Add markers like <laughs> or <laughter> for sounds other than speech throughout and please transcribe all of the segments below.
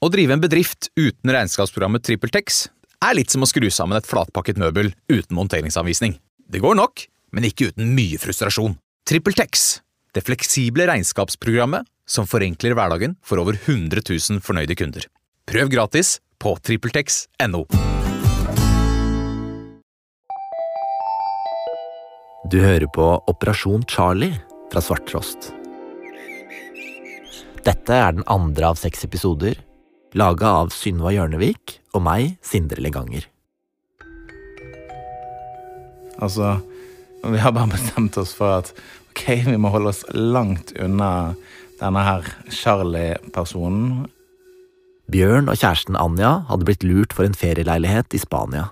Å drive en bedrift uten regnskapsprogrammet TrippelTex er litt som å skru sammen et flatpakket møbel uten monteringsanvisning. Det går nok, men ikke uten mye frustrasjon. TrippelTex, det fleksible regnskapsprogrammet som forenkler hverdagen for over 100 000 fornøyde kunder. Prøv gratis på TrippelTex.no. Du hører på Operasjon Charlie fra Svarttrost. Dette er den andre av seks episoder, laga av Synva Hjørnevik og meg, Sindre Leganger. Altså, vi har bare bestemt oss for at ok, vi må holde oss langt unna denne her Charlie-personen. Bjørn og kjæresten Anja hadde blitt lurt for en ferieleilighet i Spania.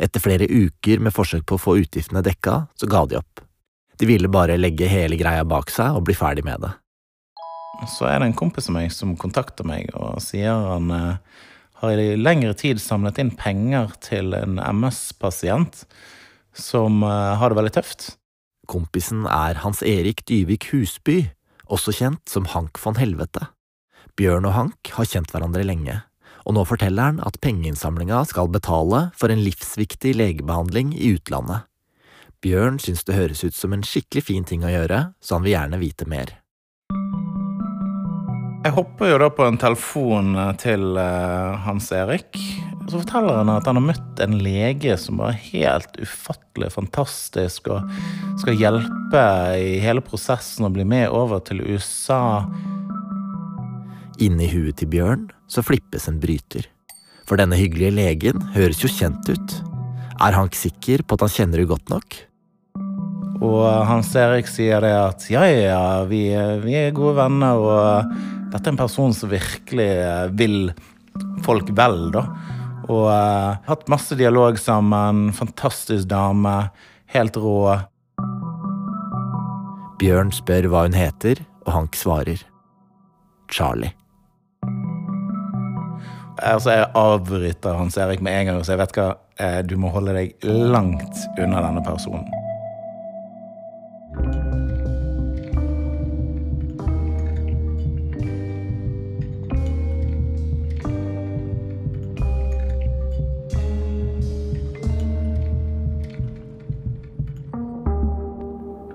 Etter flere uker med forsøk på å få utgiftene dekka, så ga de opp. De ville bare legge hele greia bak seg og bli ferdig med det. Så er det en kompis av meg som kontakter meg og sier han eh, har i lengre tid samlet inn penger til en MS-pasient som eh, har det veldig tøft. Kompisen er Hans Erik Dyvik Husby, også kjent som Hank von Helvete. Bjørn og Hank har kjent hverandre lenge, og nå forteller han at pengeinnsamlinga skal betale for en livsviktig legebehandling i utlandet. Bjørn syns det høres ut som en skikkelig fin ting å gjøre, så han vil gjerne vite mer. Jeg hopper jo da på en telefon eh, til eh, Hans Erik. Så forteller han at han har møtt en lege som var helt ufattelig fantastisk, og skal hjelpe i hele prosessen og bli med over til USA. Inni huet til Bjørn så flippes en bryter. For denne hyggelige legen høres jo kjent ut. Er Hank sikker på at han kjenner henne godt nok? Og Hans Erik sier det at ja, ja, vi, vi er gode venner, og dette er en person som virkelig vil folk vel, da. Og uh, hatt masse dialog sammen. Fantastisk dame. Helt rå. Bjørn spør hva hun heter, og Hank svarer. Charlie. Altså, jeg avbryter Hans Erik med en gang og sier vet hva, eh, du må holde deg langt unna denne personen.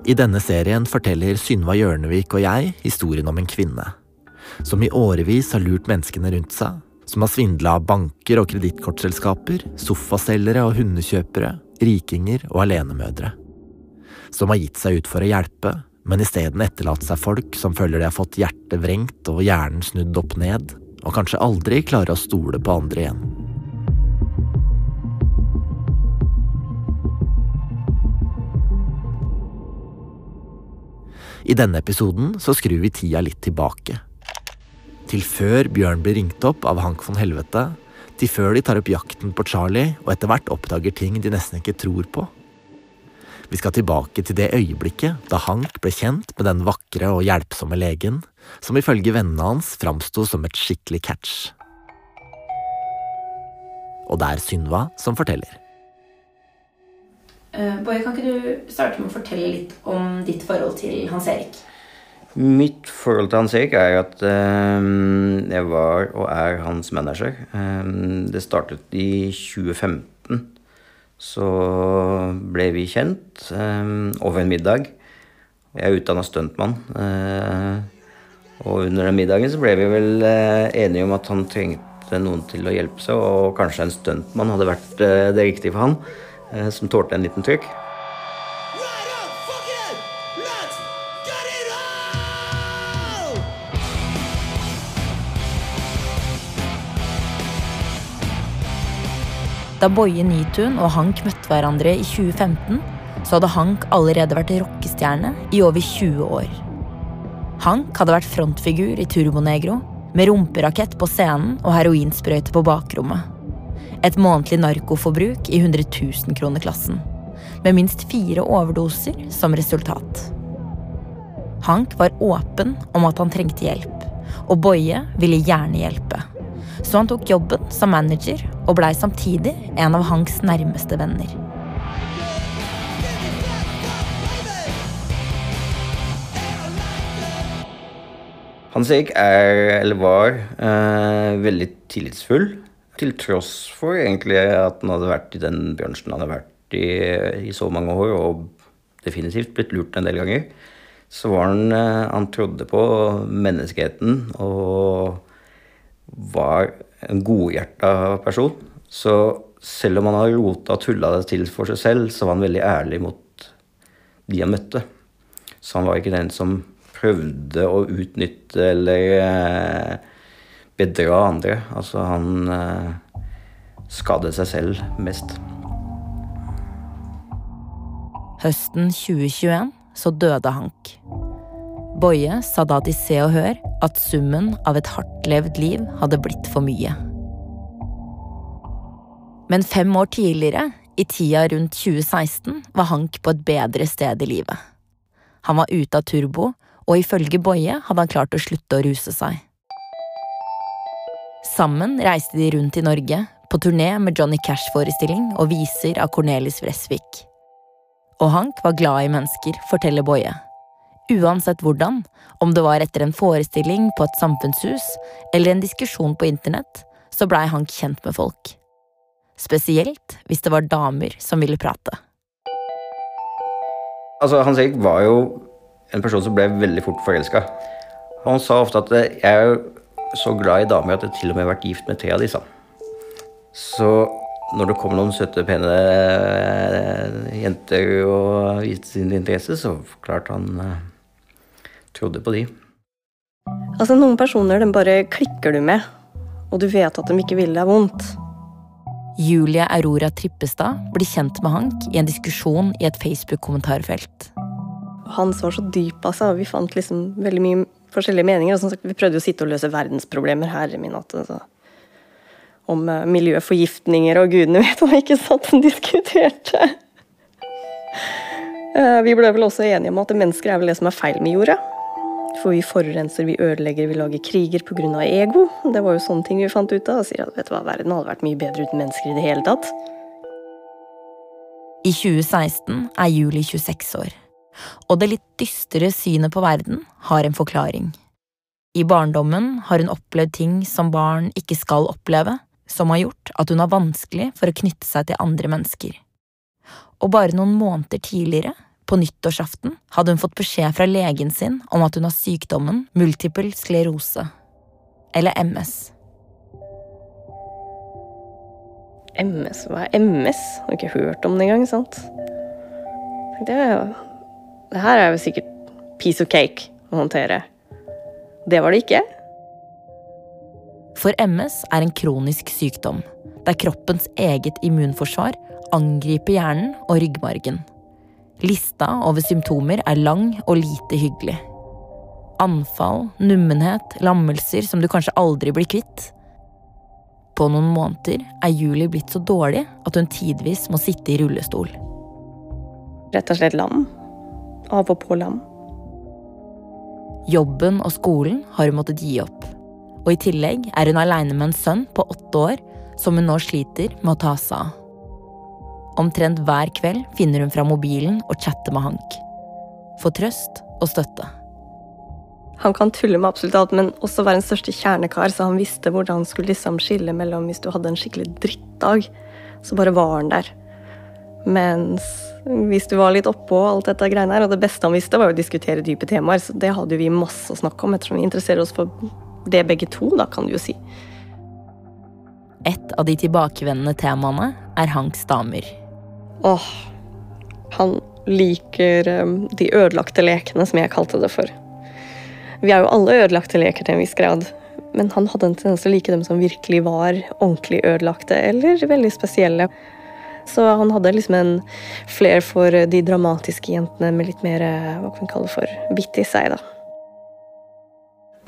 I denne serien forteller Synva Hjørnevik og jeg historien om en kvinne. Som i årevis har lurt menneskene rundt seg. Som har svindla banker og kredittkortselskaper, sofaselgere og hundekjøpere, rikinger og alenemødre. Som har gitt seg ut for å hjelpe, men isteden etterlatt seg folk som føler de har fått hjertet vrengt og hjernen snudd opp ned, og kanskje aldri klarer å stole på andre igjen. I denne episoden så skrur vi tida litt tilbake. Til før Bjørn blir ringt opp av Hank von Helvete, til før de tar opp jakten på Charlie og etter hvert oppdager ting de nesten ikke tror på. Vi skal tilbake til det øyeblikket da Hank ble kjent med den vakre og hjelpsomme legen, som ifølge vennene hans framsto som et skikkelig catch. Og det er Synva som forteller. Uh, Boje, kan ikke du starte med å fortelle litt om ditt forhold til Hans Erik? Mitt forhold til Hans Erik er at um, jeg var og er hans manager. Um, det startet i 2015. Så ble vi kjent um, over en middag. Jeg er utdanna stuntmann. Uh, og under den middagen så ble vi vel uh, enige om at han trengte noen til å hjelpe seg, og kanskje en stuntmann hadde vært uh, det riktige for han. Eh, som tålte en liten trykk. Da Boje Nytun og Hank møtte hverandre i 2015, så hadde Hank allerede vært rockestjerne i over 20 år. Hank hadde vært frontfigur i Turbonegro, med rumperakett på scenen og heroinsprøyte på bakrommet. Et månedlig narkoforbruk i 100 000 kroner-klassen. Med minst fire overdoser som resultat. Hank var åpen om at han trengte hjelp, og Boje ville gjerne hjelpe. Så han tok jobben som manager og blei samtidig en av Hanks nærmeste venner. Hans Erik er, eller var, eh, veldig tillitsfull. Til tross for egentlig at han hadde vært i den bransjen han hadde vært i i så mange år, og definitivt blitt lurt en del ganger. Så var han eh, Han trodde på menneskeheten og var en godhjerta person. Så selv om han har rota og tulla det til for seg selv, så var han veldig ærlig mot de han møtte. Så han var ikke den som prøvde å utnytte eller eh, bedra andre. Altså, han eh, skadet seg selv mest. Høsten 2021 så døde Hank. Boje sa da til Se og Hør at summen av et hardtlevd liv hadde blitt for mye. Men fem år tidligere, i tida rundt 2016, var Hank på et bedre sted i livet. Han var ute av turbo, og ifølge Boje hadde han klart å slutte å ruse seg. Sammen reiste de rundt i Norge, på turné med Johnny Cash-forestilling og viser av Cornelis Vresvik. Og Hank var glad i mennesker, forteller Boje. Uansett hvordan, om det var etter en forestilling på et samfunnshus eller en diskusjon på internett, så blei Hank kjent med folk. Spesielt hvis det var damer som ville prate. Altså, Hans Erik var jo en person som ble veldig fort forelska. Han sa ofte at jeg er så glad i damer at jeg til og med har vært gift med tre av disse. Så når det kom noen søte, pene eh, jenter og viste sin interesse, så klart han eh, trodde på de. Altså, noen personer den bare klikker du med, og du vet at de ikke vil deg vondt. Julie Aurora Trippestad blir kjent med Hank i en diskusjon i et Facebook-kommentarfelt. Hans var så dyp, av altså. Vi fant liksom veldig mye forskjellige meninger. Og som sagt, vi prøvde jo å sitte og løse verdensproblemer, herre min hatt. Altså. Om uh, miljøforgiftninger og gudene vet hva ikke satt og diskuterte. Uh, vi ble vel også enige om at mennesker er vel det som er feil med jorda. For vi forurenser, vi ødelegger, vi lager kriger pga. ego. Det var jo sånne ting vi fant ut av. Og sier at vet du hva, verden hadde vært mye bedre uten mennesker i det hele tatt. I 2016 er Julie 26 år, og det litt dystre synet på verden har en forklaring. I barndommen har hun opplevd ting som barn ikke skal oppleve, som har gjort at hun har vanskelig for å knytte seg til andre mennesker. Og bare noen måneder tidligere på nyttårsaften hadde hun fått beskjed fra legen sin om at hun har sykdommen multiple sklerose, eller MS. MS? Hva er MS? Har ikke hørt om det engang, sant? Det, er jo, det her er jo sikkert piece of cake å håndtere. Det var det ikke. For MS er en kronisk sykdom, der kroppens eget immunforsvar angriper hjernen og ryggmargen. Lista over symptomer er lang og lite hyggelig. Anfall, nummenhet, lammelser som du kanskje aldri blir kvitt. På noen måneder er Julie blitt så dårlig at hun tidvis må sitte i rullestol. Rett og slett lam. Av og på lam. Jobben og skolen har hun måttet gi opp. Og i tillegg er hun aleine med en sønn på åtte år som hun nå sliter med å ta seg av. Omtrent hver kveld finner hun fra mobilen og chatter med Hank. Får trøst og støtte. Han kan tulle med absolutt alt, men også være den største kjernekar, så han visste hvordan han skulle liksom skille mellom hvis du hadde en skikkelig drittdag, så bare var han der. Mens hvis du var litt oppå alt dette greiene her, og det beste han visste, var å diskutere dype temaer, så det hadde vi masse å snakke om, ettersom vi interesserer oss for det begge to, da, kan du jo si. Et av de tilbakevendende temaene er Hanks damer. Åh, han liker um, de ødelagte lekene, som jeg kalte det for. Vi er jo alle ødelagte leker til en viss grad, men han hadde en tendens til å like dem som virkelig var ordentlig ødelagte eller veldig spesielle. Så han hadde liksom en flair for de dramatiske jentene med litt mer hva kan vi kalle for, bitt i seg. da.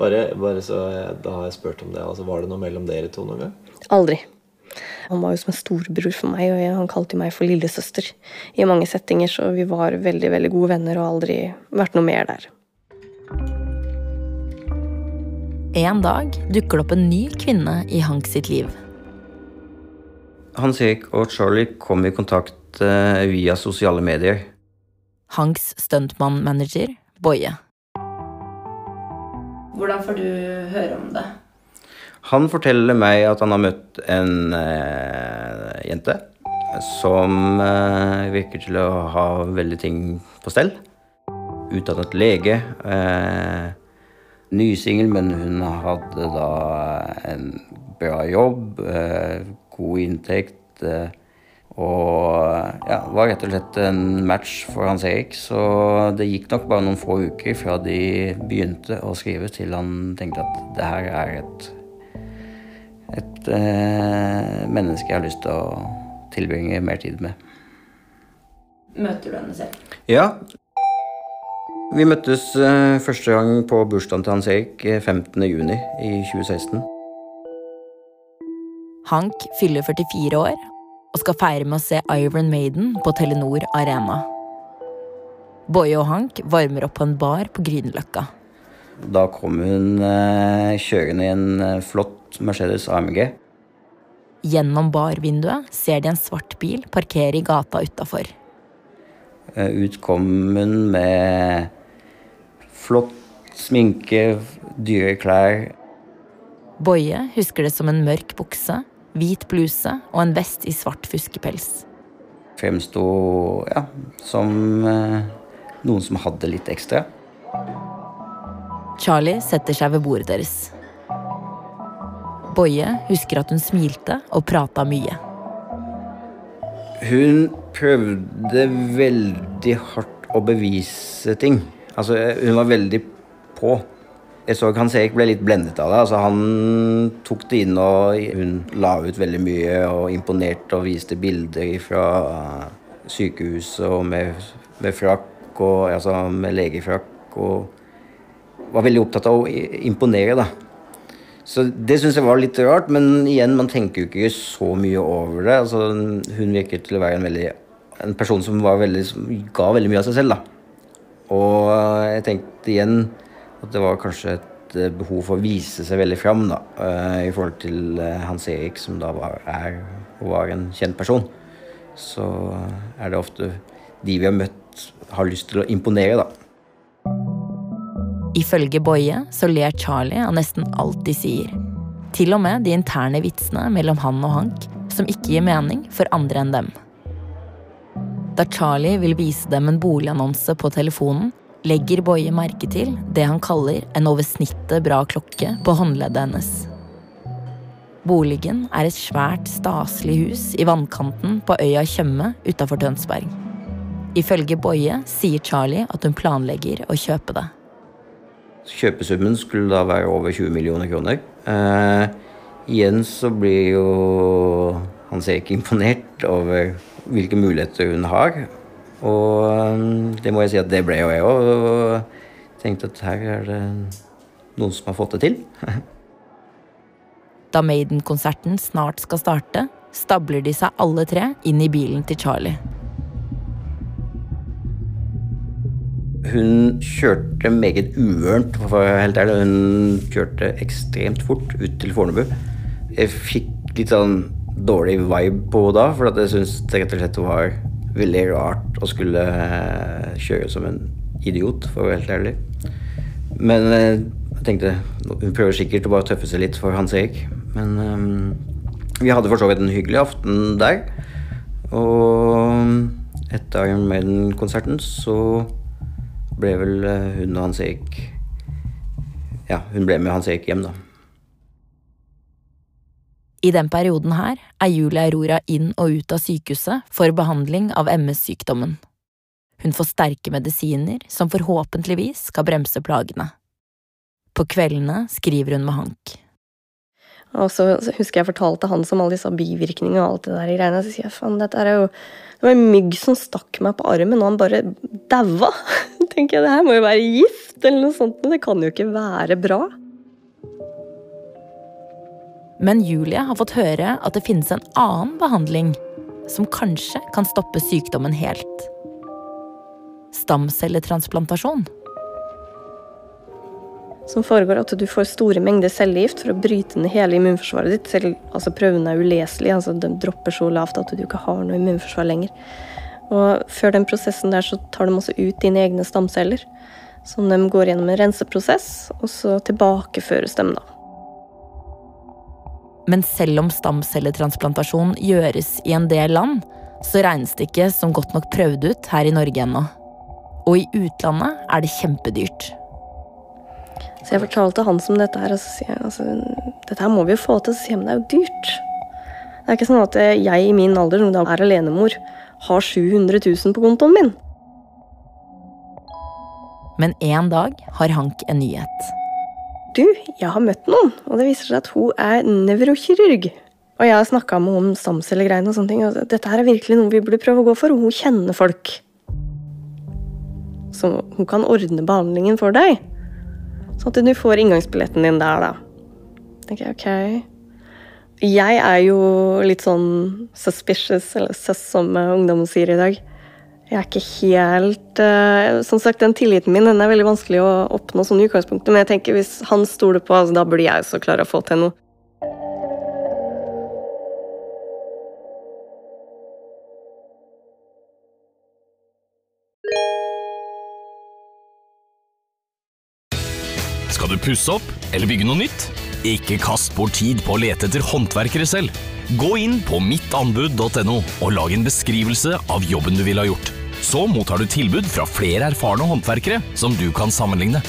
Bare, bare så jeg, da har jeg spurt om det. altså Var det noe mellom dere to noen gang? Aldri. Han var jo som en storebror for meg, og han kalte meg for lillesøster i mange settinger, så vi var veldig, veldig gode venner og aldri vært noe mer der. En dag dukker det opp en ny kvinne i Hank sitt liv. Hans Erik og Charlie kom i kontakt eh, via sosiale medier. Hanks stuntmann-manager, Boje. Hvordan får du høre om det? Han forteller meg at han har møtt en eh, jente som eh, virker til å ha veldig ting på stell. Utdannet lege. Eh, Nysingel, men hun hadde da en bra jobb, eh, god inntekt. Eh, og ja, var rett og slett en match for Hans Erik. Så det gikk nok bare noen få uker fra de begynte å skrive, til han tenkte at det her er et, et eh, menneske jeg har lyst til å tilbringe mer tid med. Møter du henne selv? Ja. Vi møttes eh, første gang på bursdagen til Hans Erik eh, 15. juni i 2016. Hank fyller 44 år og skal feire med å se Iron Maiden på Telenor Arena. Boje og Hank varmer opp på en bar på Grünerløkka. Da kom hun eh, kjørende i en eh, flott Mercedes AMG. Gjennom barvinduet ser de en svart bil parkere i gata utafor. Eh, ut kom hun med flott sminke, dyre klær. Boje husker det som en mørk bukse, hvit bluse og en vest i svart fuskepels. Fremsto ja, som eh, noen som hadde litt ekstra. Charlie setter seg ved bordet deres. Boje husker at hun smilte og prata mye. Hun prøvde veldig hardt å bevise ting. Altså, hun var veldig på. Jeg så Hans Erik ble litt blendet av det. Altså, han tok det inn, og hun la ut veldig mye og imponerte og viste bilder fra sykehuset og med, med frakk og altså med legefrakk. Og var veldig opptatt av å imponere, da. Så det syns jeg var litt rart, men igjen, man tenker jo ikke så mye over det. Altså, hun virket til å være en, veldig, en person som, veldig, som ga veldig mye av seg selv, da. Og jeg tenkte igjen at det var kanskje et behov for å vise seg veldig fram, da. I forhold til Hans Erik, som da var, er og var en kjent person. Så er det ofte de vi har møtt, har lyst til å imponere, da. Ifølge Boje så ler Charlie av nesten alt de sier. Til og med de interne vitsene mellom han og Hank, som ikke gir mening for andre enn dem. Da Charlie vil vise dem en boligannonse på telefonen, legger Boje merke til det han kaller en over snittet bra klokke på håndleddet hennes. Boligen er et svært, staselig hus i vannkanten på øya Tjøme utafor Tønsberg. Ifølge Boje sier Charlie at hun planlegger å kjøpe det. Kjøpesummen skulle da være over 20 millioner kroner. Eh, igjen så blir jo han ser ikke imponert over hvilke muligheter hun har. Og det må jeg si at det ble jo jeg òg. Og tenkte at her er det noen som har fått det til. <laughs> da Maiden-konserten snart skal starte, stabler de seg alle tre inn i bilen til Charlie. Hun kjørte meget uørent, for å være helt ærlig. Hun kjørte ekstremt fort ut til Fornebu. Jeg fikk litt sånn dårlig vibe på henne da, for jeg syntes det rett og slett var veldig rart å skulle eh, kjøre som en idiot, for å være helt ærlig. Men eh, jeg tenkte hun prøver sikkert å bare tøffe seg litt for Hans Erik. Men um, vi hadde for så vidt en hyggelig aften der. Og etter Iron Maiden-konserten så ble vel hun og Hans Erik Ja, hun ble med Hans Erik hjem, da. I den perioden her er Julia Aurora inn og ut av sykehuset for behandling av MS-sykdommen. Hun får sterke medisiner som forhåpentligvis skal bremse plagene. På kveldene skriver hun med Hank. Og så husker jeg fortalte han om alle disse bivirkningene og alt det der greiene. Så sier jeg faen, dette er jo Det var en mygg som stakk meg på armen, og han bare daua. <laughs> tenker jeg, det her må jo være gift eller noe sånt. Det kan jo ikke være bra. Men Julie har fått høre at det finnes en annen behandling som kanskje kan stoppe sykdommen helt. Stamcelletransplantasjon. Som foregår at du får store mengder cellegift for å bryte ned hele immunforsvaret ditt. Selv, altså Prøvene er uleselige, altså de dropper så lavt at du ikke har noe immunforsvar lenger. Og før den prosessen der så tar de også ut dine egne stamceller. Som de går gjennom en renseprosess, og så tilbakeføres dem, da. Men selv om stamcelletransplantasjon gjøres i en del land, så regnes det ikke som godt nok prøvd ut her i Norge ennå. Og i utlandet er det kjempedyrt. Så jeg fortalte han som dette her, og så sier jeg altså, dette her må vi jo få til. Så sier han det er jo dyrt. Det er ikke sånn at jeg i min alder, som da er alenemor, har 700 000 på kontoen min. Men en dag har Hank en nyhet. Du, jeg har møtt noen, og det viser seg at hun er nevrokirurg. Og jeg har snakka med henne om stamcellegreiene og sånne ting. Og dette her er virkelig noe vi burde prøve å gå for, hun kjenner folk. Så hun kan ordne behandlingen for deg. Sånn at du får inngangsbilletten din der, da. tenker jeg, ok. Jeg er jo litt sånn suspicious, eller sus, som ungdommen sier i dag. Jeg er ikke helt uh, Som sagt, den tilliten min den er veldig vanskelig å oppnå sånn i men jeg tenker hvis han stoler på, altså, da burde jeg så klare å få til noe. Skal du pusse opp eller bygge noe nytt? Ikke kast bort tid på å lete etter håndverkere selv. Gå inn på mittanbud.no og lag en beskrivelse av jobben du ville ha gjort. Så mottar du tilbud fra flere erfarne håndverkere som du kan sammenligne.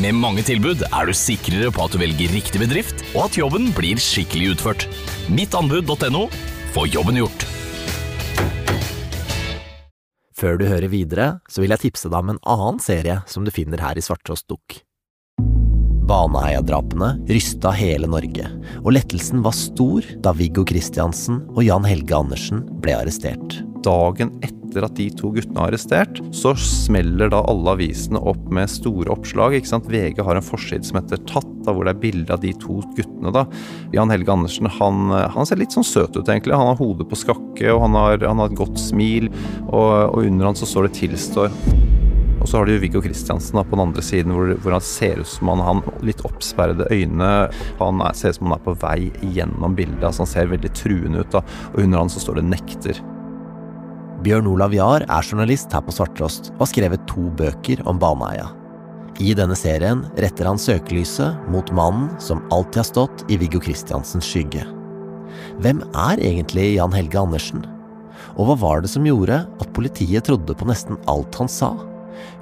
Med mange tilbud er du sikrere på at du velger riktig bedrift, og at jobben blir skikkelig utført. Mittanbud.no få jobben gjort. Før du hører videre, så vil jeg tipse deg om en annen serie som du finner her i Svarttrost Dukk. Baneheia-drapene rysta hele Norge, og lettelsen var stor da Viggo Kristiansen og Jan Helge Andersen ble arrestert. Dagen etter at de to guttene er arrestert, så smeller da alle avisene opp med store oppslag. ikke sant? VG har en forside som heter Tatt, da, hvor det er bilde av de to guttene. da. Jan Helge Andersen han, han ser litt sånn søt ut, egentlig. Han har hodet på skakke, og han har, han har et godt smil, og, og under han så står det 'tilstår'. Og så har du Viggo Kristiansen på den andre siden, hvor, hvor han ser ut som han har litt oppsperrede øyne. Han er, ser ut som han er på vei gjennom bildet. altså Han ser veldig truende ut. da, Og under han så står det 'nekter'. Bjørn Olav Jahr er journalist her på Svarttrost og har skrevet to bøker om Baneheia. I denne serien retter han søkelyset mot mannen som alltid har stått i Viggo Kristiansens skygge. Hvem er egentlig Jan Helge Andersen? Og hva var det som gjorde at politiet trodde på nesten alt han sa?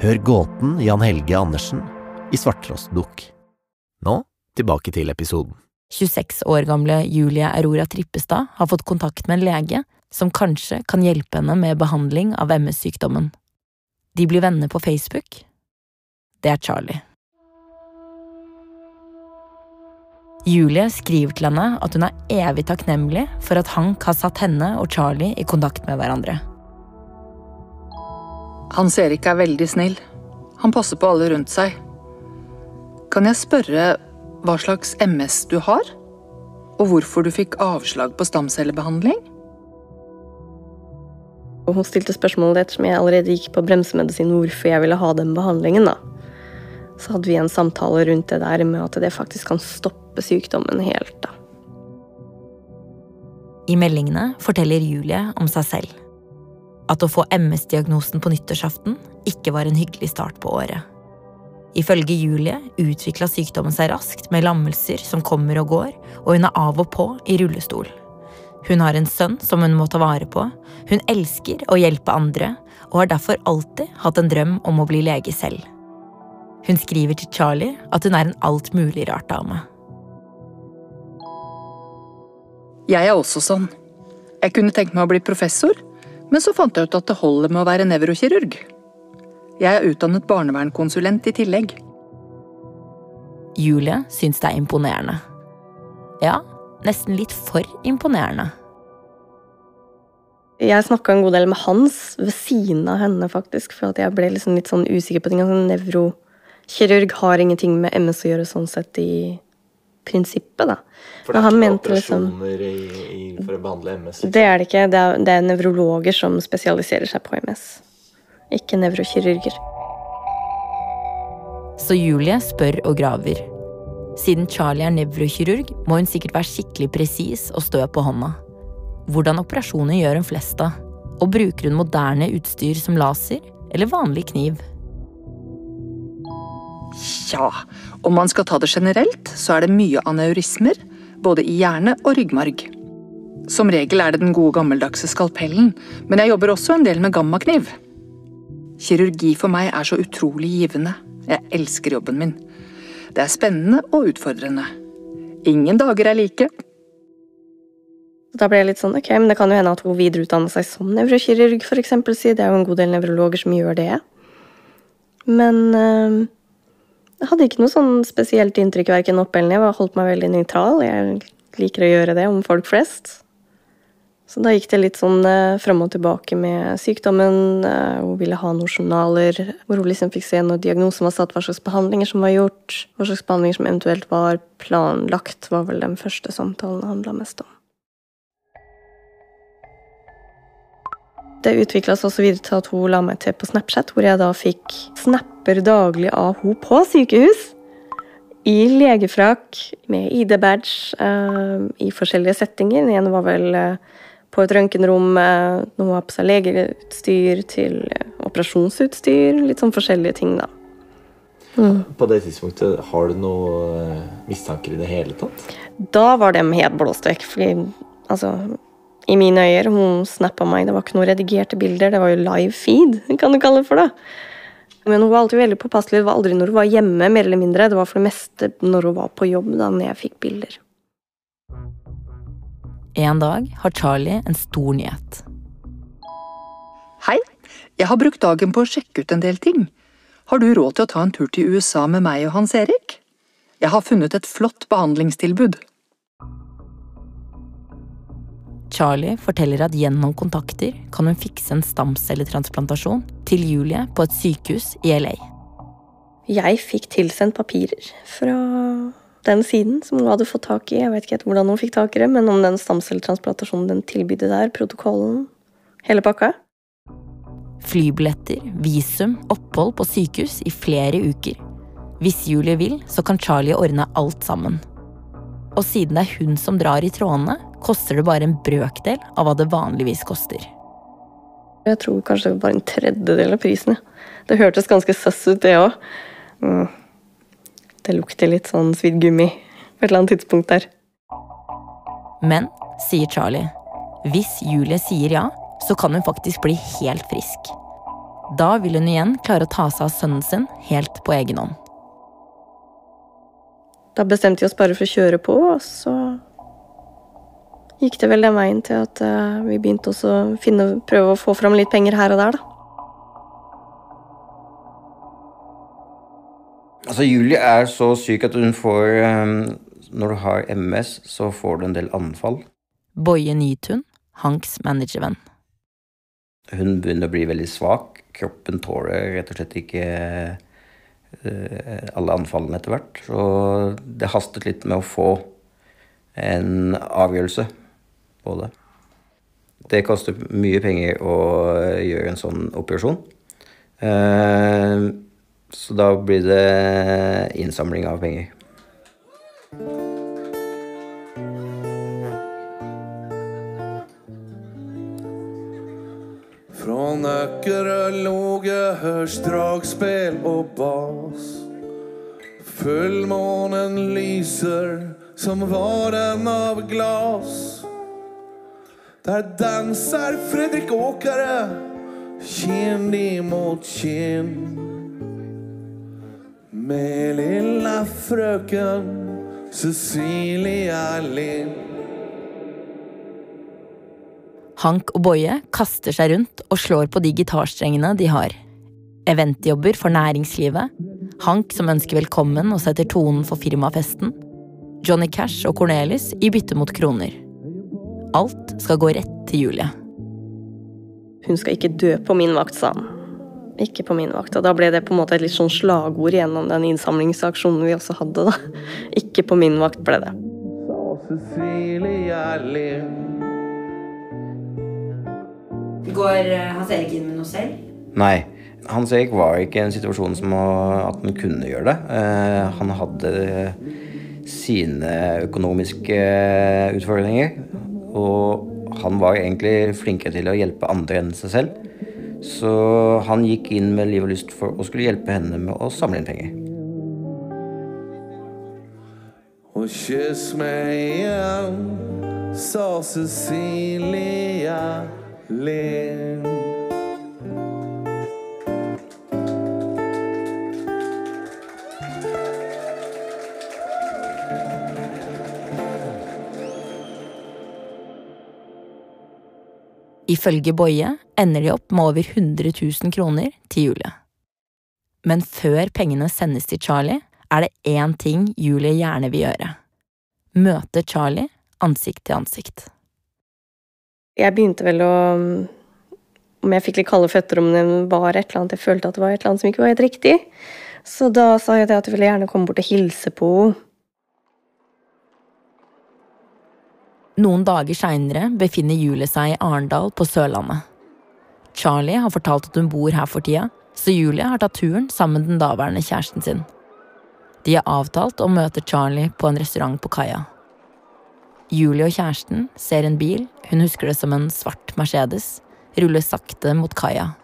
Hør gåten Jan Helge Andersen i Svarttrost Dukk. Nå tilbake til episoden. 26 år gamle Julie Aurora Trippestad har fått kontakt med en lege som kanskje kan hjelpe henne med behandling av MS-sykdommen. De blir venner på Facebook. Det er Charlie. Julie skriver til henne at hun er evig takknemlig for at Hank har satt henne og Charlie i kontakt med hverandre. Hans Erik er veldig snill. Han passer på alle rundt seg. Kan jeg spørre hva slags MS du har? Og hvorfor du fikk avslag på stamcellebehandling? Og hun stilte spørsmålet ettersom jeg allerede gikk på bremsemedisin hvorfor jeg ville ha den behandlingen. da. Så hadde vi en samtale rundt det der med at det faktisk kan stoppe sykdommen helt. da. I meldingene forteller Julie om seg selv. At å få MS-diagnosen på nyttårsaften ikke var en hyggelig start på året. Ifølge Julie utvikla sykdommen seg raskt med lammelser som kommer og går, og hun er av og på i rullestol. Hun har en sønn som hun må ta vare på, hun elsker å hjelpe andre, og har derfor alltid hatt en drøm om å bli lege selv. Hun skriver til Charlie at hun er en alt mulig rart dame. Jeg er også sånn. Jeg kunne tenkt meg å bli professor, men så fant jeg ut at det holder med å være nevrokirurg. Jeg er utdannet barnevernkonsulent i tillegg. Julie syns det er imponerende. Ja, nesten litt for imponerende. Jeg snakka en god del med Hans ved siden av henne, faktisk, for at jeg ble liksom litt sånn usikker på ting. Altså, nevrokirurg har ingenting med MS å gjøre sånn sett i prinsippet, da. For det er ikke mente liksom- operasjoner i, i, for å behandle MS? liksom. Det er det ikke. Det er, det er nevrologer som spesialiserer seg på MS. Ikke nevrokirurger. Så Julie spør og graver. Siden Charlie er nevrokirurg, må hun sikkert være skikkelig presis og stø på hånda. Hvordan operasjoner gjør hun flest av? Og bruker hun moderne utstyr som laser eller vanlig kniv? Ja, om man skal ta det generelt, så er det mye aneurismer, både i hjerne og ryggmarg. Som regel er det den gode gammeldagse skalpellen, men jeg jobber også en del med gammakniv. Kirurgi for meg er så utrolig givende. Jeg elsker jobben min. Det er spennende og utfordrende. Ingen dager er like. Da ble jeg litt sånn, ok, men det kan jo hende at hun videreutdanner seg som nevrokirurg, eksempel, si. Det er jo en god del nevrologer som gjør det. Men øh, jeg hadde ikke noe sånn spesielt inntrykk verken oppe eller ned. Jeg holdt meg veldig nøytral. Jeg liker å gjøre det om folk flest. Så da gikk det litt sånn eh, fram og tilbake med sykdommen. Eh, hun ville ha noen journaler hvor hun liksom fikk se når diagnosen var satt, hva slags behandlinger som var gjort, hva slags behandlinger som eventuelt var planlagt, var vel den første samtalen handla mest om. Det utvikla seg også videre til at hun la meg til på Snapchat, hvor jeg da fikk snapper daglig av hun på sykehus. I legefrakk, med ID-badge, eh, i forskjellige settinger. Den ene var vel uh, på et røntgenrom, uh, noe på seg legeutstyr til operasjonsutstyr. Litt sånn forskjellige ting, da. Mm. På det tidspunktet, har du noen mistanker i det hele tatt? Da var de helt blåst vekk. fordi altså i mine øyer. Hun snappa meg. Det var ikke noen redigerte bilder, det var jo live feed, kan du kalle det for. det. Men hun var alltid veldig påpasselig. Det var aldri når hun var hjemme, mer eller mindre. Det var for det meste når hun var på jobb, da når jeg fikk bilder. En dag har Charlie en stor nyhet. Hei, jeg har brukt dagen på å sjekke ut en del ting. Har du råd til å ta en tur til USA med meg og Hans Erik? Jeg har funnet et flott behandlingstilbud. Charlie forteller at gjennom kontakter kan hun fikse en stamcelletransplantasjon til Julie på et sykehus i LA. Jeg fikk tilsendt papirer fra den siden som hun hadde fått tak i. Jeg vet ikke hvordan hun fikk tak i det, men om den stamcelletransplantasjonen den tilbydde der, protokollen, hele pakka. Flybilletter, visum, opphold på sykehus i flere uker. Hvis Julie vil, så kan Charlie ordne alt sammen. Og siden det er hun som drar i trådene, koster det bare en brøkdel av hva det vanligvis koster. Jeg tror kanskje det var bare en tredjedel av prisen. Det hørtes ganske søss ut, det òg. Mm. Det lukter litt sånn svidd gummi på et eller annet tidspunkt der. Men, sier Charlie, hvis Julie sier ja, så kan hun faktisk bli helt frisk. Da vil hun igjen klare å ta seg av sønnen sin helt på egen hånd. Da bestemte vi oss bare for å kjøre på, og så gikk det vel den veien til at uh, vi begynte også å finne, prøve å få fram litt penger her og der, da. Altså, Julie er så syk at hun får um, Når du har MS, så får du en del anfall. Boje Nytun, Hanks managervenn. Hun begynner å bli veldig svak. Kroppen tåler rett og slett ikke uh, alle anfallene etter hvert. Så det hastet litt med å få en avgjørelse på det. Det koster mye penger å gjøre en sånn operasjon. Eh, så da blir det innsamling av penger. Från Öckerö låge hørs dragspel og bas. Fullmånen lyser som var den av glas. Der danser Fredrik Åkare kind imot kind. Med lilla frøken Cecilia Lind. Hank og Boje kaster seg rundt og slår på de gitarstrengene de har. Eventjobber for næringslivet. Hank som ønsker velkommen og setter tonen for firmafesten. Johnny Cash og Cornelis i bytte mot kroner. Alt skal gå rett til Julie. Hun skal ikke dø på min vakt, sa han. Ikke på min vakt. Og da ble det på en måte et litt sånn slagord gjennom den innsamlingsaksjonen vi også hadde, da. Ikke på min vakt ble det. Går eh, Hans Erik inn med noe selv? Nei. Hans Erik var ikke i en situasjon som at han kunne gjøre det. Eh, han hadde sine økonomiske utfordringer. Og han var egentlig flinkere til å hjelpe andre enn seg selv. Så han gikk inn med liv og lyst for å skulle hjelpe henne med å samle inn penger. Og kyss meg igjen, sa Cecilia Lind. Ifølge Boje ender de opp med over 100 000 kroner til Julie. Men før pengene sendes til Charlie, er det én ting Julie gjerne vil gjøre. Møte Charlie ansikt til ansikt. Jeg begynte vel å Om jeg fikk litt kalde føtter om det var et eller annet Jeg følte at det var et eller annet som ikke var helt riktig. Så da sa jeg at jeg ville gjerne komme bort og hilse på henne. Noen dager seinere befinner Julie seg i Arendal på Sørlandet. Charlie har fortalt at hun bor her for tida, så Julie har tatt turen sammen med den daværende kjæresten sin. De har avtalt å møte Charlie på en restaurant på kaia. Julie og kjæresten ser en bil, hun husker det som en svart Mercedes, ruller sakte mot kaia.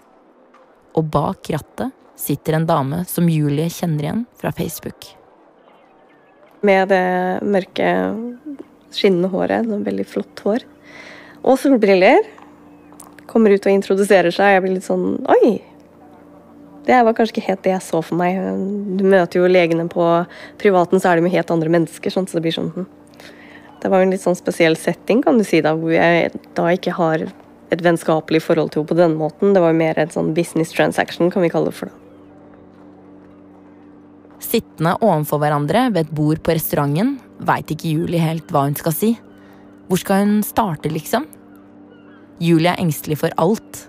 Og bak rattet sitter en dame som Julie kjenner igjen fra Facebook. Med det mørke, skinnende håret. Veldig flott hår. Og solbriller. Kommer ut og introduserer seg. Jeg blir litt sånn Oi! Det var kanskje ikke helt det jeg så for meg. Du møter jo legene på privaten, så er de jo helt andre mennesker. Sånn, så det blir sånn hm. Det var jo en litt sånn spesiell setting, kan du si, da, hvor jeg da ikke har et vennskapelig forhold til henne på den måten. Det var jo mer en sånn business transaction, kan vi kalle det for det. Sittende ovenfor hverandre ved et bord på restauranten veit ikke Julie helt hva hun skal si. Hvor skal hun starte, liksom? Julie er engstelig for alt.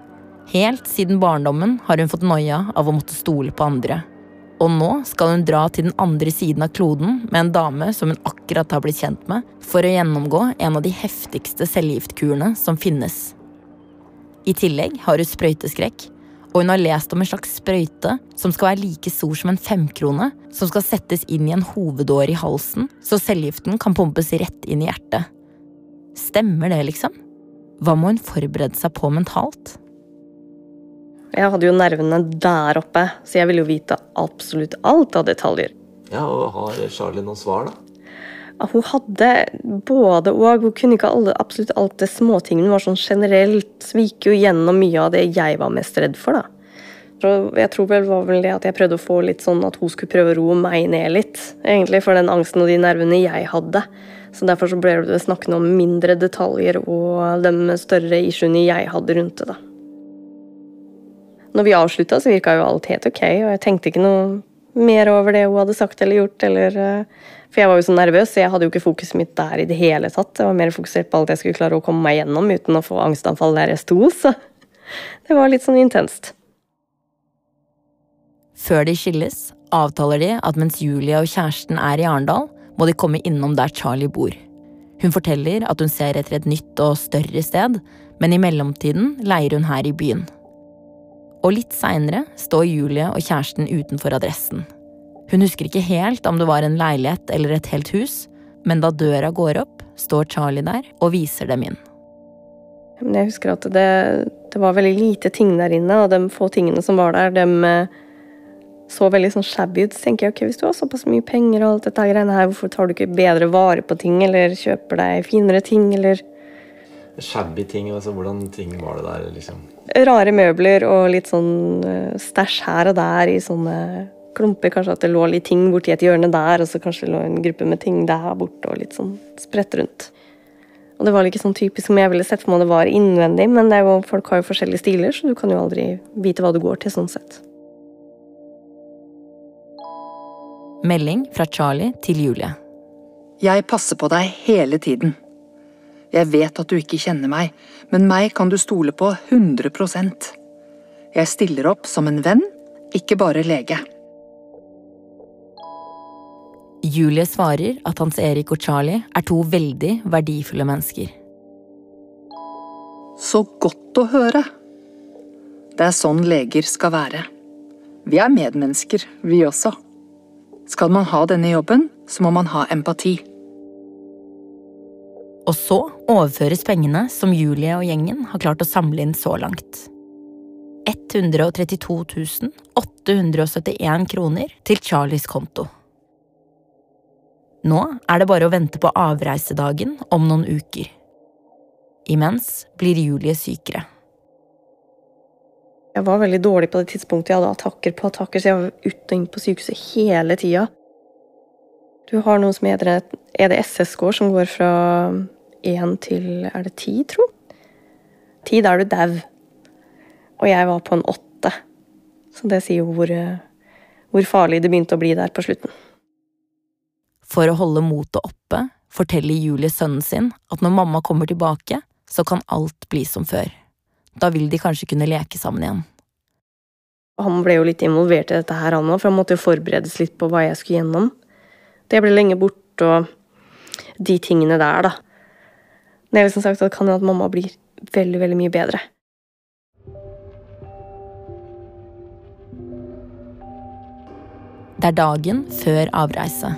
Helt siden barndommen har hun fått noia av å måtte stole på andre. Og nå skal hun dra til den andre siden av kloden med en dame som hun akkurat har blitt kjent med, for å gjennomgå en av de heftigste cellegiftkurene som finnes. I tillegg har hun sprøyteskrekk, og hun har lest om en slags sprøyte som skal være like stor som en femkrone, som skal settes inn i en hovedåre i halsen, så cellegiften kan pumpes rett inn i hjertet. Stemmer det, liksom? Hva må hun forberede seg på mentalt? Jeg hadde jo nervene der oppe, så jeg ville jo vite absolutt alt av detaljer. Ja, og Har Charlie noen svar, da? Hun hadde både og. Hun kunne ikke alle, absolutt alt det småtingene. Hun var sånn generelt Vi gikk jo gjennom mye av det jeg var mest redd for, da. Jeg tror vel var vel det at jeg prøvde å få litt sånn at hun skulle prøve å roe meg ned litt. Egentlig for den angsten og de nervene jeg hadde. Så derfor så ble det snakket om mindre detaljer og de større issuene jeg hadde rundt det, da. Når vi avslutta, så virka jo alt helt ok, og jeg tenkte ikke noe mer over det hun hadde sagt eller gjort, eller eh, For jeg var jo så nervøs, så jeg hadde jo ikke fokuset mitt der i det hele tatt. Jeg var mer fokusert på alt jeg skulle klare å komme meg gjennom uten å få angstanfall der jeg sto, så det var litt sånn intenst. Før de skilles, avtaler de at mens Julia og kjæresten er i Arendal, må de komme innom der Charlie bor. Hun forteller at hun ser etter et nytt og større sted, men i mellomtiden leier hun her i byen. Og litt seinere står Julie og kjæresten utenfor adressen. Hun husker ikke helt om det var en leilighet eller et helt hus, men da døra går opp, står Charlie der og viser dem inn. Jeg husker at det, det var veldig lite ting der inne, og de få tingene som var der, de eh, så veldig sånn shabby ut. Så tenker jeg ok, hvis du har såpass mye penger og alt dette greiene her, hvorfor tar du ikke bedre vare på ting, eller kjøper deg finere ting, eller Shabby ting, altså hvordan ting var det der, liksom? Rare møbler og litt sånn uh, stæsj her og der i sånne klumper. Kanskje at det lå litt ting borti et hjørne der, og så kanskje det lå en gruppe med ting der borte, og litt sånn spredt rundt. Og det var ikke sånn typisk som jeg ville sett for meg det var innvendig, men det er jo, folk har jo forskjellige stiler, så du kan jo aldri vite hva du går til sånn sett. Melding fra Charlie til Julie. Jeg passer på deg hele tiden. Jeg vet at du ikke kjenner meg, men meg kan du stole på 100% Jeg stiller opp som en venn, ikke bare lege. Julie svarer at Hans Erik og Charlie er to veldig verdifulle mennesker. Så godt å høre. Det er sånn leger skal være. Vi er medmennesker, vi også. Skal man ha denne jobben, så må man ha empati. Og så overføres pengene som Julie og gjengen har klart å samle inn så langt. 132 871 kroner til Charlies konto. Nå er det bare å vente på avreisedagen om noen uker. Imens blir Julie sykere. Jeg var veldig dårlig på det tidspunktet. Jeg hadde attakker på attakker, så jeg var ut og inn på sykehuset hele tida. Du har noe som heter et EDSS-score, som går fra én til er det ti, tro? Ti, da er du dau. Og jeg var på en åtte. Så det sier jo hvor, hvor farlig det begynte å bli der på slutten. For å holde motet oppe forteller Julie sønnen sin at når mamma kommer tilbake, så kan alt bli som før. Da vil de kanskje kunne leke sammen igjen. Han ble jo litt involvert i dette her, han òg, for han måtte jo forberedes litt på hva jeg skulle gjennom. Det ble lenge borte, og de tingene der, da. Det er som sagt at kan hende at mamma blir veldig, veldig mye bedre. Det er dagen før avreise.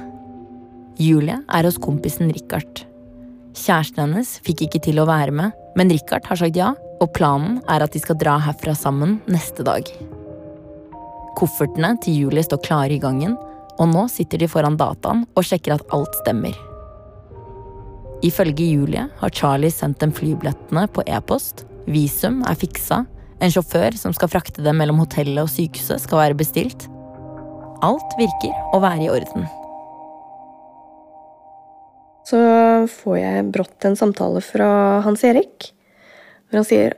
Julie er hos kompisen Richard. Kjæresten hennes fikk ikke til å være med, men Richard har sagt ja, og planen er at de skal dra herfra sammen neste dag. Koffertene til Julie står klare i gangen, og nå sitter de foran dataen og sjekker at alt stemmer. Ifølge Julie har Charlie sendt dem flybillettene på e-post, visum er fiksa, en sjåfør som skal frakte dem mellom hotellet og sykehuset skal være bestilt. Alt virker å være i orden. Så får jeg brått en samtale fra Hans Erik, hvor han sier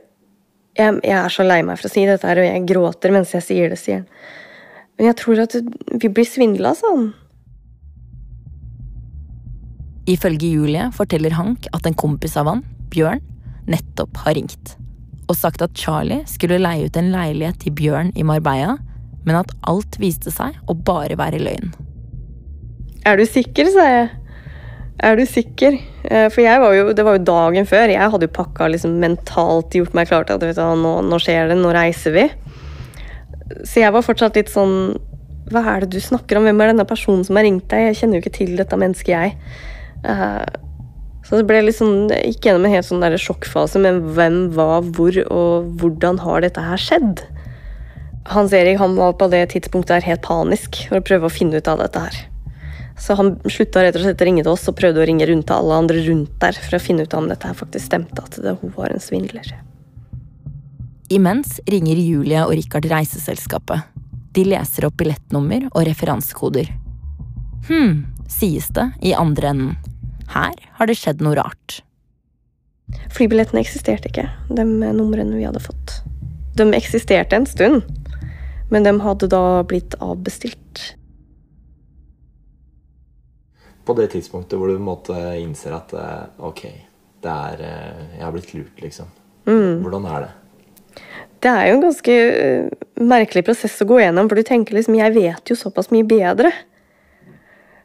jeg, jeg er så lei meg for å si dette her, og jeg gråter mens jeg sier det, sier han. Men jeg tror at vi blir svindla, sa han. Ifølge Julie forteller Hank at en kompis av han, Bjørn, nettopp har ringt. Og sagt at Charlie skulle leie ut en leilighet til Bjørn i Marbella, men at alt viste seg å bare være løgn. Er du sikker, sa jeg. Er du sikker? Eh, For jeg var jo, det var jo dagen før. Jeg hadde jo pakka liksom mentalt gjort meg klar til at du, nå, nå skjer det, nå reiser vi. Så jeg var fortsatt litt sånn Hva er det du snakker om? Hvem er denne personen som har ringt deg? Jeg kjenner jo ikke til dette mennesket, jeg. Eh, Så det ble litt sånn Jeg gikk gjennom en helt sånn sjokkfase, men hvem, hva, hvor og hvordan har dette her skjedd? Hans Erik han var på det tidspunktet der helt panisk for å prøve å finne ut av dette her. Så han slutta rett og slett å ringe til oss og prøvde å ringe rundt til alle andre rundt der for å finne ut om dette her faktisk stemte, at det, hun var en svindler. Imens ringer Julie og Richard reiseselskapet. De leser opp billettnummer og referansekoder. Hm, sies det i andre enden. Her har det skjedd noe rart. Flybillettene eksisterte ikke, de numrene vi hadde fått. De eksisterte en stund, men de hadde da blitt avbestilt. På det tidspunktet hvor du måtte innser at eh, ok, det er, eh, jeg har blitt lurt, liksom. Mm. Hvordan er det? Det er jo en ganske øh, merkelig prosess å gå gjennom, for du tenker liksom jeg vet jo såpass mye bedre.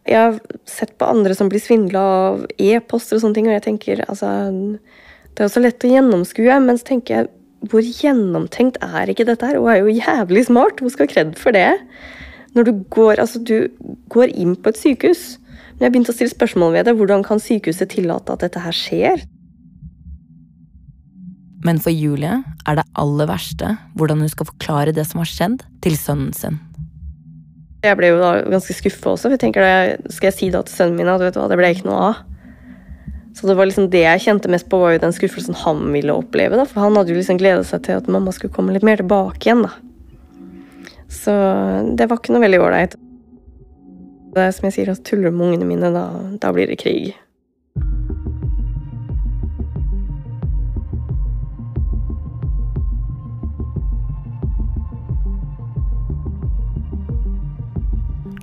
Jeg har sett på andre som blir svindla av e-poster og sånne ting, og jeg tenker altså Det er jo så lett å gjennomskue, men så tenker jeg hvor gjennomtenkt er ikke dette her? Hun er jo jævlig smart, hun skal ha kred for det. Når du går, altså, du går inn på et sykehus. Men jeg begynte å stille spørsmål ved det. Hvordan kan sykehuset tillate at dette her skjer? Men for Julie er det aller verste hvordan hun skal forklare det som har skjedd, til sønnen sin. Jeg ble jo da ganske skuffa også. for jeg tenker da, Skal jeg si da til sønnen min at vet du hva, det ble ikke noe av? Så det var liksom det jeg kjente mest på, var jo den skuffelsen han ville oppleve. da, For han hadde jo liksom gledet seg til at mamma skulle komme litt mer tilbake igjen. da. Så det var ikke noe veldig ålreit. Det er som jeg sier, at tuller du med ungene mine, da, da blir det krig.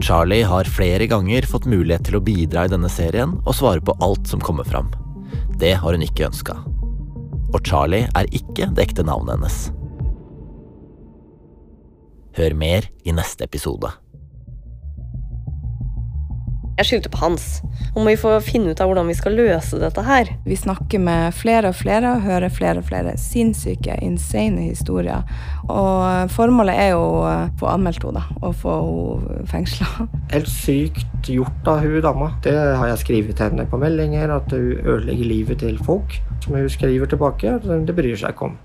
Charlie har flere ganger fått mulighet til å bidra i denne serien og svare på alt som kommer fram. Det har hun ikke ønska. Og Charlie er ikke det ekte navnet hennes. Hør mer i neste episode. Jeg skyldte på Hans. Nå må vi få finne ut av hvordan vi skal løse dette her. Vi snakker med flere og flere og hører flere og flere sinnssyke, insane historier. Og formålet er jo å få anmeldt henne da, og få henne fengsla. Helt sykt gjort av hun dama. Det har jeg skrevet til henne på meldinger, at hun ødelegger livet til folk. Som hun skriver tilbake, det bryr seg ikke om.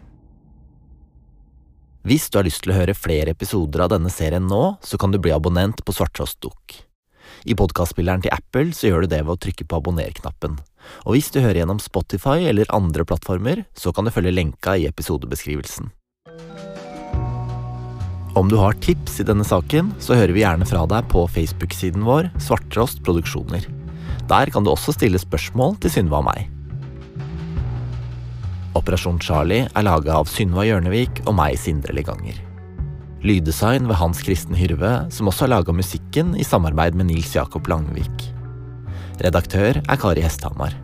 Hvis du har lyst til å høre flere episoder av denne serien nå, så kan du bli abonnent på Svarttrost Dukk. I podkastspilleren til Apple så gjør du det ved å trykke på abonner-knappen. Og hvis du hører gjennom Spotify eller andre plattformer, så kan du følge lenka i episodebeskrivelsen. Om du har tips i denne saken, så hører vi gjerne fra deg på Facebook-siden vår Svarttrost Produksjoner. Der kan du også stille spørsmål til Synva og meg. Operasjon Charlie er laga av Synva Hjørnevik og meg, Sindre Leganger. Lyddesign ved Hans Kristen Hyrve, som også har laga musikken i samarbeid med Nils Jakob Langvik. Redaktør er Kari Hesthamar.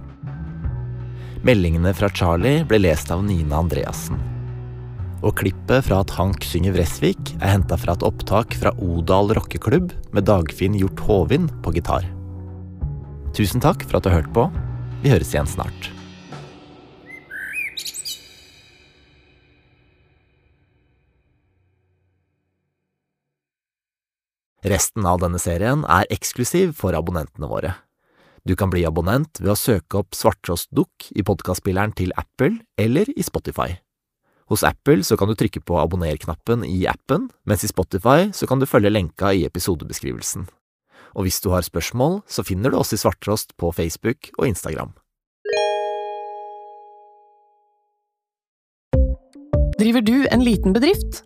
Meldingene fra Charlie ble lest av Nina Andreassen. Og klippet fra at Hank synger Vresvik er henta fra et opptak fra Odal rockeklubb med Dagfinn Hjort Håvin på gitar. Tusen takk for at du har hørt på. Vi høres igjen snart. Resten av denne serien er eksklusiv for abonnentene våre. Du kan bli abonnent ved å søke opp Svarttrost Dukk i podkastspilleren til Apple eller i Spotify. Hos Apple så kan du trykke på abonner-knappen i appen, mens i Spotify så kan du følge lenka i episodebeskrivelsen. Og hvis du har spørsmål, så finner du oss i Svarttrost på Facebook og Instagram. Driver du en liten bedrift?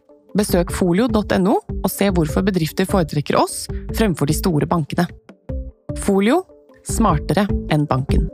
Besøk folio.no og se hvorfor bedrifter foretrekker oss fremfor de store bankene. Folio smartere enn banken.